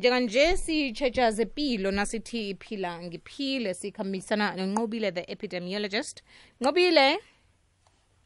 njenganje sitshetsha zempilo nasithi iphila ngiphile sikhambisana nonqobile the epidemiologist. Nqobile?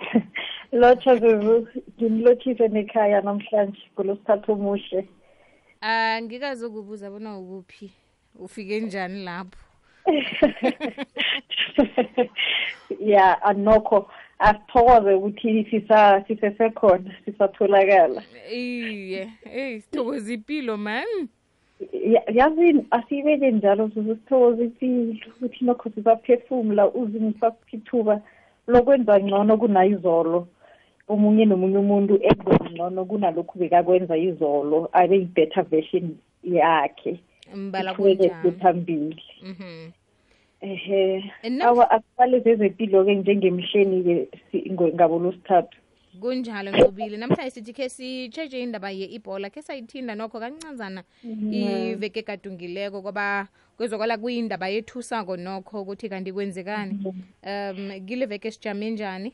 Lotsha zuzu ngimlothise nekhaya namhlanje kulosithathu omuhle. Angikazi ukubuza bona ukuphi ufike njani lapho? Ya anokho asithokoze ukuthi sisesekhona sisatholakala. Iye eyi sithokoza impilo man. Ya- yazi asiyibeke njalo zuzu sithokoze impilo ukuthi nokho sisaphefumula uzingifaphi ithuba lokwenza ngcono kunayizolo omunye nomunye umuntu enze ngcono kunalokhu bekakwenza izolo abe yi-better version yakhe mbala Siqhubeke kunjani phambili Mhm. ehe And awa asibale zezempilo-ke njengemhleni-ke si- ngo- ngabolosithathu kunjalo nqobile namhlanje sithi khe sitshetshe indaba ye-ibola khe sayithinda nokho kancanzana iveke kadungileko ngoba kwezwakala kuyindaba yethusako nokho ukuthi kanti kwenzekani. Um kile veke sijame njani?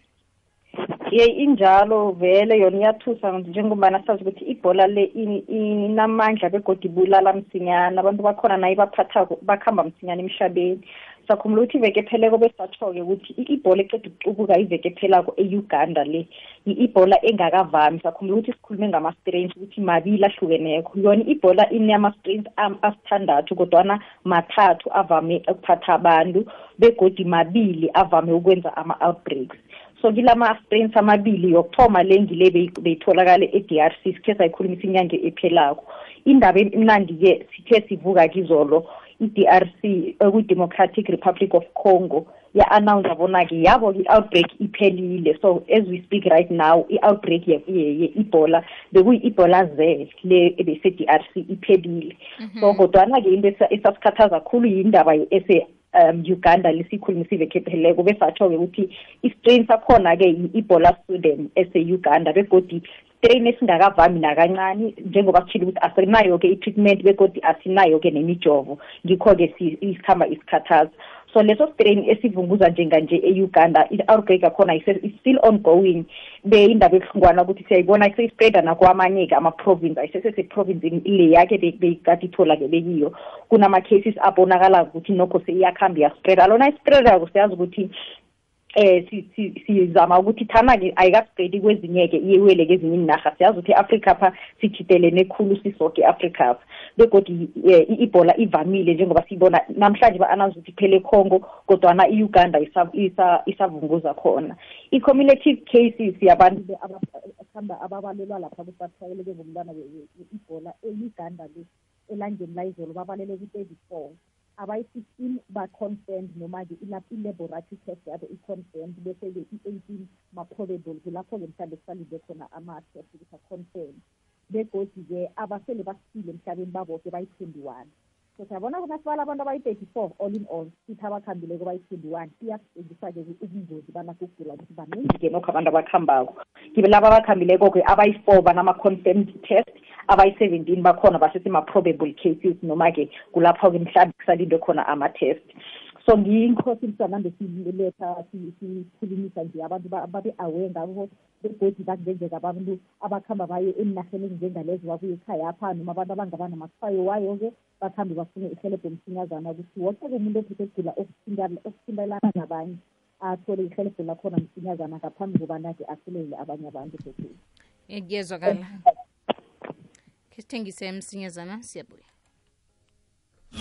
Ye injalo vele yona iyathusa njengobana sazi ukuthi ibhola le inamandla begodi ibulala msinyana. Abantu bakhona naye baphathako bakuhamba msinyana emhlabeni. Sakhumbula ukuthi iveke epheleko besatsho-ke ukuthi i- ibhola eqeda ukuqubuka iveke ephelako e-uganda le i-ibhola engakavami. Sakhumbula ukuthi sikhulume ngama-strains ukuthi mabili ahlukeneko. Yona ibhola inama-strains am- asithandathu kodwana mathathu avame ukuphatha abantu begodi mabili avame ukwenza ama-outbreaks. So kilama-strains amabili yokuthoma le ngile beyi- beyitholakale e-DRC sikhe sayikhulumisa inyanga ephelako. Indaba emnandi-ke sithe sivuka kizolo i-DRC ekwi-Democratic Republic of Congo ya-announce bona-ke yabo-ke i-outbreak iphelile. So as we speak right now i-outbreak ye- ye- ye-ebola bekuyi-ebola z le ebese-DRC iphelile. So kodwana-ke into esa- esasikhathaza kakhulu yindaba ese um Uganda lesikhulumisa iveke epheleleko besatsho-ke ukuthi i-strain sakhona-ke yi-ebola student ese-uganda begodi strain esingakavami nakancane njengoba sitshile ukuthi asinayo-ke i-treatment begodi asinayo-ke nemijovo. Ngikho-ke si- isikhamba isikhathaza. So leso strain esivunguza njenganje e-uganda i-outbreak yakhona ise- is still ongoing. Beyindaba ebuhlungwana ukuthi siyayibona seyispreda nakwamanye-ke ama-province ayisesese-provincini le yakhe be- bekade ithola-ke bekiyo. Kunama-cases abonakala ukuthi nokho seyiyakuhamba iyaspreda alona isipredako siyazi ukuthi eh si- si- sizama ukuthi thana-ke ayikaspredi kwezinye-ke iwele kezinye iinarha. Siyazi ukuthi e-afrika pha sithitelene khulu sisoke e-afrika pha. Begodi eh, i-ebola ivamile njengoba siyibona namhlanje ba-announce ukuthi iphele econgo kodwana i-uganda isa- isa- isavunguza khona. I-cumulative cases yabantu be- aba- akuhamba ababalelwa lapha kusathwayeleke ngomntwana we-ebola e-uganda le elangeni layizolo babalele ku-thirty-four. Abayi-fifteen ba-confirmed noma-ke ila- i-laboratory test yabo i-confirmed bese-ke i-eighteen ma-probable kulapho-ke mhlawumbe kusalinde khona ama-test ukuthi a-confirm. Begodi-ke abasele basifile emhlabeni baboke bayi-twenty-one. so siyabona ukuthi nasibala abantu abayi-thirty-four all in all sithi abakhambileko bayi-twenty-one. Iyasitshengisa-ke ubungozi banakho ukugula ukuthi baningi-ke nokho abantu abakuhambako kibe laba abakhambileko-ke abayi-four banama-confirmed test abayi-seventeen bakhona basesema-probable cases noma-ke kulapho-ke mhlawumbe kusalindwe khona ama-test. So ngiyinkosi msanambe siletha sikhulumisa nje abantu ba- babe-aware ngakho begodi bakungenzeka abantu abakuhamba baye eminarheni ezinjengalezo babuye ekhaya apha noma abantu abangaba namatshwayo wayo-ke bakhambe bafune ihelebho msinyazana ukuthi woke-ke umuntu ophethe ukugula okuthinta- okuthintelana nabanye athole ihelebho lakhona msinyazana ngaphambi kobana-ke athelele abanye abantu begodi Eh, kuyezwakala khe sithengise msinyazana siyabuya.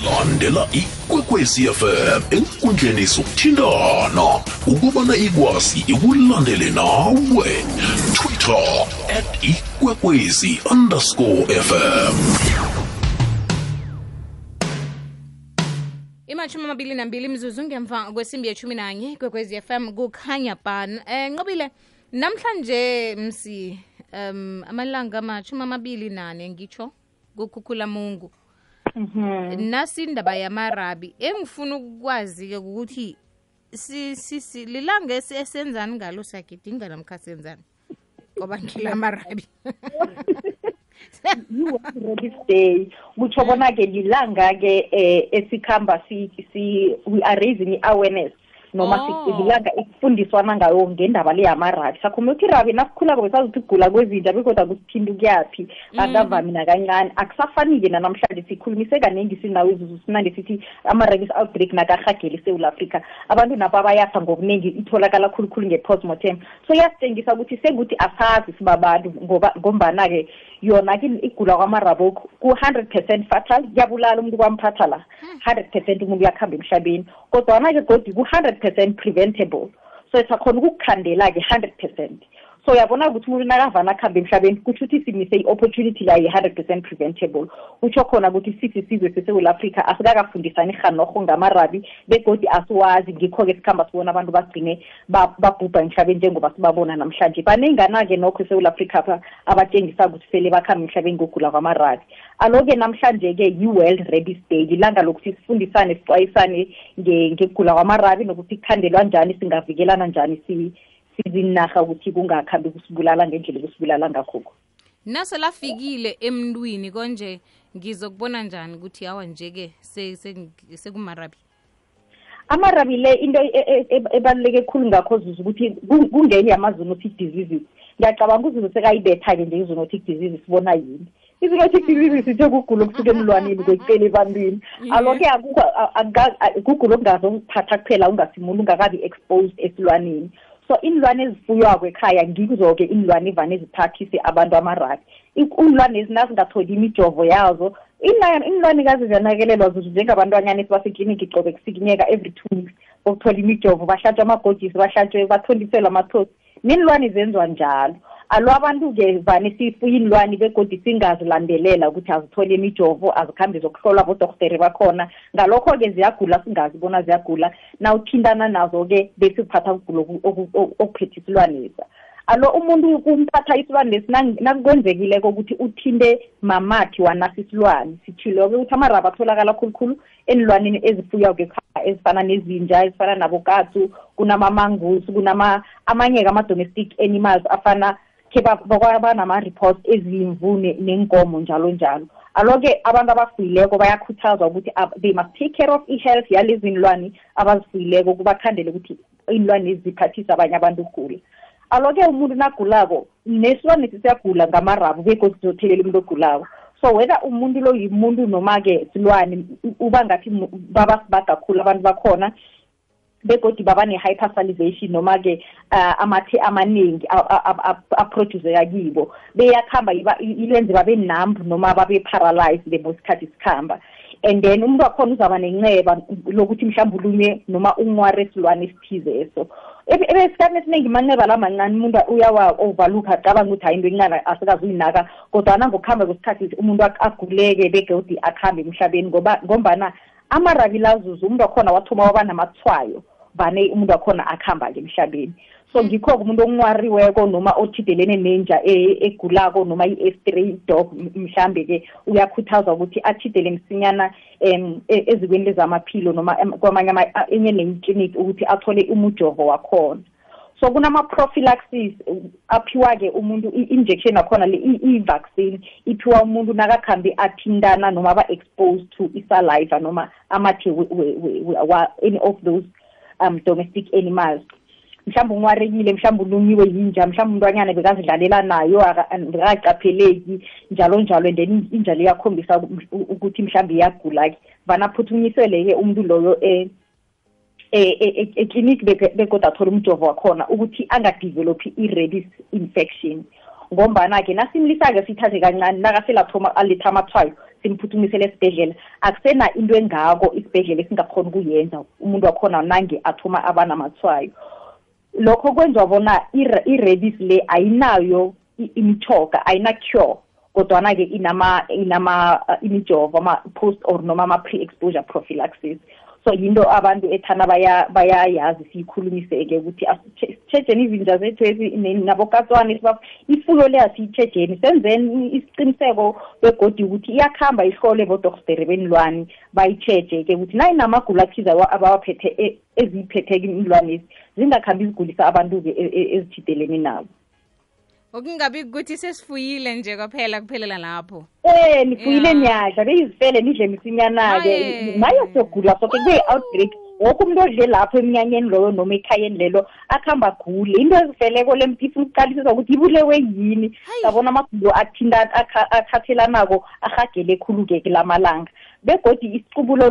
Landela ikwekwezi fm enkundleni zokuthintana ukubana ikwazi ikulandele nawe. Twitter at ikwekwezi underscore fm imashumi amabili nambili mzuzu ngemva kwesimbi yeshumi nanye kwekwezi fm kukhanya ban eh nqobile namhlanje msi um amalanga amashumi amabili nane ngitsho kukhukhula mungu nasi indaba yamarabi. Engifuna ukukwazi-ke ukuthi lilanga esenzani ngalo siyagidinga namkha senzani? Ngoba ngilamarabi Rabies Day kutsho bona-ke lilanga-ke eh esikhamba si, si we are raising i-awareness noma Oh. ilanga ekufundiswana ngayo ngendaba le yamarabi sakhuluma ukuthi irabi nasikhulako besazi ukuthi kugula kwezinja bekodwa kusithinta ukuyaphi. Akavami nakancane. Akusafani-ke nanamhlanje sikhulumise kaningi sinawo izuzu sinande sithi ama-rabies outbreak nakarhagele esewula afrika. Abantu nabo abayafa ngobuningi itholakala khulukhulu nge-postmortem. So iyasitshengisa ukuthi sekuthi asazi sibabantu ngoba ngombana-ke yona-ke igula kwamarabo ku-hundred percent fatal kuyabulala umuntu kwamphatha la. Hundred percent umuntu uyakuhamba emhlabeni. Kodwana-ke godi ku-hundred percent preventable. So sakhona ukukukhandela-ke hundred percent. So uyabona ukuthi umuntu nakavana akuhambe emhlabeni kutho ukuthi simise i-opportunity la yi-hundred percent preventable. Kutsho khona ukuthi sisi isizwe sesewula afrika asikakafundisani rhanorho ngamarabi begodi asiwazi. Ngikho-ke sikhamba sibona abantu bagcine ba- babhubha emhlabeni njengoba sibabona namhlanje. Banengana-ke nokho esewula afrika abatshengisa ukuthi sele bakhambe emhlabeni ngogula kwamarabi. Alo-ke namhlanje-ke yi-world rabies day ilanga lokuthi sifundisane sixwayisane nge- ngekugula kwamarabi nokuthi kukhandelwa njani singavikelana njani sizinarha ukuthi kungakhambi kusibulala ngendlela ekusibulala ngakhokho nase lafikile emntwini konje ngizokubona njani ukuthi hawa nje-ke se- se- sekumarabi amarabi le into e- e- e- ebaluleke khulu ngakho zuzu ukuthi ku- kungenye yama-zoonotic diseases. Ngiyacabanga uzuzu sekayibetha-ke nje i-zoonotic disease sibona yini? I-zoonotic disease sithe kugula okusuka emlwaneni kwekucela ebantwini. Alo-ke akukho a- akuka- a- kugula okungazokuphatha kuphela ungasimuntu ungakabi exposed esilwaneni. So inlwane ezifuywako ekhaya ngizo-ke inlwane evane ziphathise abantu amarabi iinlwane ezi nazingatholi imijovo yazo inlwane kazi ziyanakelelwa zuzu njengabantwanyana esibasekliniki qobe kusikinyeka every two weeks. Bokuthola imijovo bahlatshwe amagojisi bahlatshwe bathontiselwe amathosi neenlwane zenziwa njalo. Alo abantu-ke vane sifuye inlwane begodi singazilandelela ukuthi azithole imijovo azikhambe zokuhlolwa bodorhodere bakhona. Ngalokho-ke ziyagula singazi bona ziyagula. Nawuthintana nazo-ke bese uphatha ukugula oku- oku- oku- okuphethe isilwanesa. Alo umuntu kumphatha isilwane lesi nang- nakwenzekileko ukuthi uthinte mamathi wanasa isilwane. Sithile-ke ukuthi amaraba atholakala khulukhulu enilwaneni ezifuyako ekhaya ezifana nezinja ezifana nabokatsu kunamamangusi kunama amanye-ke ama-domestic animals afana khe banama-reports ezimvu ne- nenkomo njalo njalo. Alo-ke abantu abafuyileko bayakhuthazwa ukuthi ab- they must take care of i-health yalezi nlwane abazifuyileko kubakhandele ukuthi iinlwane lezi ziphathise abanye abantu ukugula. Alo-ke umuntu nagulako nesilwane sisiyagula ngamarabu begosi sizothelela umuntu ogulako. So whether umuntu lo yimuntu noma-ke silwane u- uba ngathi mu- babasibaga khulu abantu bakhona begodi baba ne-hypersalivation noma-ke uh, amathe amaningi a- a- a- aproduceka kibo beyakuhamba iba- i- ilenze babe numb noma babe paralyzed lebo sikhathi sikhamba. And then umuntu wakhona uzaba nenceba lokuthi mhlawumbe ulunywe noma unware esilwane esithizeso esikhathini esiningi manceba la mancane umuntu uyawa-overlook acabanga ukuthi hayi into encane asikazuyinaka kodwana ngokuhamba kwesikhathi umuntu ag- aguleke begodi akuhambe emhlabeni ngoba ngombana amarabi lazuzu umuntu wakhona wathoma waba namathwayo vane umuntu wakhona akuhamba-ke emhlabeni. So ngikho-ke umuntu onwariweko noma othidelene nenja e- egulako noma i-stray dog m- mhlambe-ke uyakhuthazwa ukuthi athidele msinyana um ezikweni lezamaphilo noma em- kwamanye ama- a- enye nekliniki ukuthi athole umujovo wakhona. So kunama-prophylaxis uh, aphiwa-ke umuntu i-injection yakhona le i- i-vaccine iphiwa umuntu nakakhambe athintana noma aba-exposed to isaliva noma amathe we- we- we- we- wa- any of those um domestic animals. Mhlawumbe unwarekile mhlawumbe ulunyiwe yinja mhlawumbe umntwanyana bekazidlalela nayo aka- bekangacapheleki njalo njalo. And then inja le iyakhombisa u- ukuthi mhlawumbe iyagula-ke. Vanaphuthunyisele-ke umuntu loyo um ekliniki begodwa athole umjovo wakhona ukuthi angadevelophi i-rabies infection. Ngombana-ke nasimlisa-ke sithathe kancane nakaselathoma aletha amathwayo simphuthumisele esibhedlela. Akusena into engako isibhedlela esingakhona ukuyenza. Umuntu wakhona nange athoma abanamathwayo lokho kwenziwa bona i-rabies le ayinayo imithoga ayina-cure kodwana-ke inama inama imijovo ama-post or noma ama-pre-exposure prophylaxis. So yinto abantu ethana baya- bayayazi siyikhulumise-ke ukuthi sitshejeni izinja zethu nabokatswane ifuyo le asiyitshejeni senzeni isiqiniseko begodi ukuthi iyakuhamba ihlole bodorhodere benilwane bayitsheje-ke ukuthi nayinamagulo athize awa- abawaphethe e- eziyiphethe-ke iinlwanezi zingakhambi zigulisa abantu-ke e- e- ezithidelene nabo. Okungabi ukuthi sesifuyile nje kwaphela kuphelela lapho. Eh nifuyile nyadla beyizifele nidle misinyana-ke Maye. siyogula soke kube-outbreak woke umuntu odle lapho emnyanyeni loyo noma ekhayeni lelo akuhamba gule into eziveleko le ifuna ukuqalisisa ukuthi ibulewe yini. Sabona amagulo athinta athathelanako ahagele khulu-ke kulamalanga begodi isicubulo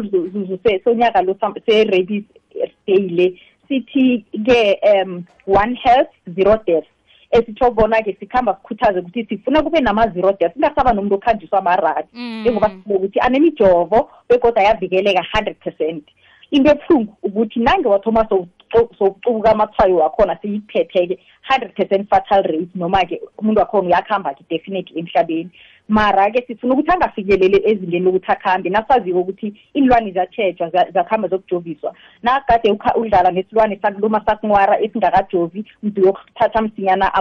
sonyaka lo se-rabies day le sithi-ke um one health zero death. esitshobona-ke sikuhamba sikhuthaze ukuthi sifuna kube nama-zero death singasaba nomuntu okhanjiswa amaradi mm. njengoba sibuka ukuthi anemijovo bekodwa ayavikeleka hundred percent. Into ebuhlungu ukuthi nange wathoma sowucubuka amathwayo wakhona seyikuphetheke 100 percent fatal rate noma-ke umuntu wakhona uyakuhamba-ke definitely emhlabeni. Mara-ke sifuna ukuthi angafikeleli ezingeni lokuthi akuhambe nasaziwe ukuthi iy'lwane ziyatshejwa zakuhamba zokujoviswa nakade udlala nesilwane sakuluma sakunwara esingakajovi mntu uyokuthatha msinyana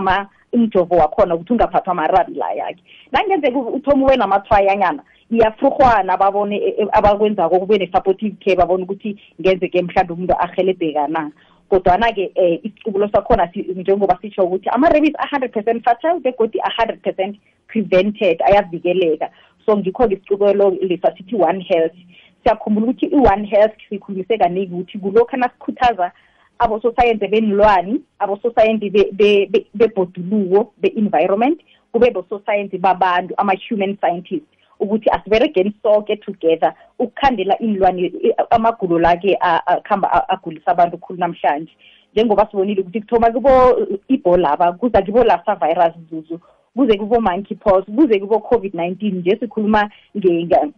umjovo wakhona ukuthi ungaphathwa amarabi laya-ke nangenzeka uthoma ube namathwayanyana iyafurhwana babone e, e, abakwenzako kube ne-supportive care babone ukuthi ngenzeke mhlawumbe umuntu ahelebhekana kodwana-ke um isicubulo sakhona njengoba sitsho ukuthi ama-rabies a-hundred percent fatal begodi a-hundred percent prevented ayavikeleka. So ngikho-ke isicubulo lesa sithi one health. Siyakhumbula ukuthi i-one health sikhulumise kaningi ukuthi kulokhu nasikhuthaza abososayensi benilwani abososayensi be- be- be- bebhoduluko be-environment kube bososayensi babantu ama-human scientists. Ukuthi asiberegeni soke together ukukhandela inlwane i- amagulo la-ke akuhamba agulisa abantu khulu namhlanje. Njengoba sibonile ukuthi kuthoma kubo ibolaba kuza kibo lassa virus zuzu kuze kubo monkey pox kuze kubo covid-19 nje sikhuluma nge- nga-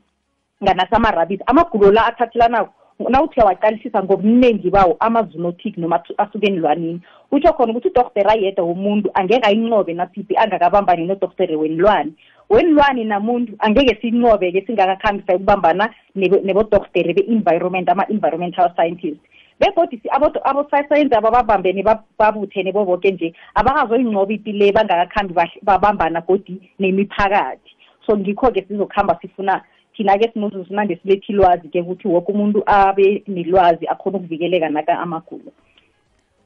nganasama-rabies amagulo la athathelanako nawuthi uyawaqalisisa ngobuningi bawo ama-zoonotic noma asuke enilwaneni utsho khona ukuthi udorhtere ayedwa womuntu angeke ayinqobe nasiphi angakabambani nodorhtere wenilwane wenilwane namuntu? Angeke siyinqobe-ke singakakhambi sayokubambana nebo- nebodorhtere be-environment ama-environmental scientists. Begodi si- abo- abosayensi ababambene bab- babuthene boboke nje abakazoyinqoba ipi le bangakakhambi bahl- babambana godi nemiphakathi. So ngikho-ke sizokuhamba sifuna thina-ke simuzuzu sinande silethi ilwazi-ke ukuthi woke umuntu abe nelwazi akhona ukuvikeleka naka amagulo.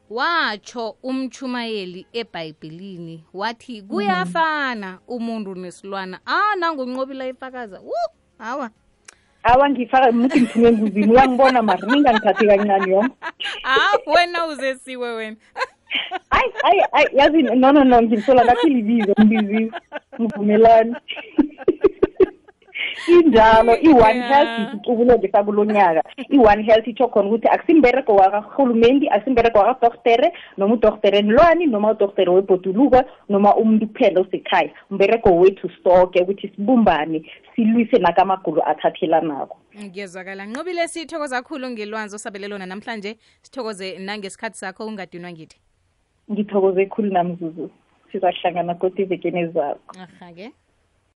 Watsho umchumayeli ebhayibhelini wathi kuyafana umuntu nesilwana. Ah nangunqobila ifakaza wu hawa awa ngifaka muthi ngithume enguzini uyangibona mari ningangithathi kancane yona ah wena uzesiwe wena. Ayi ayi ayi yazi no no no ngimsola ngathi libizo ngibizile ngivumelani injalo i-one Yeah. health isicubulo-ke sakulo nyaka i-one health itsho khona ukuthi akusimberego wakarhulumende akusimberego wakadorhtere noma udorhtere nilwani noma udorhtere webhoduluko noma umuntu kuphela osekhaya. Umberego wethu soke ukuthi sibumbane silwise nakamagulo athathelanako ngiyezwakala nqobile sithokoza kakhulu ngelwanzi osabele lona namhlanje sithokoze nangesikhathi sakho ungadinwa ngithi? Ngithokoze khulu namzuzu sizahlangana kodwa evekeni ezako. Aha-ke.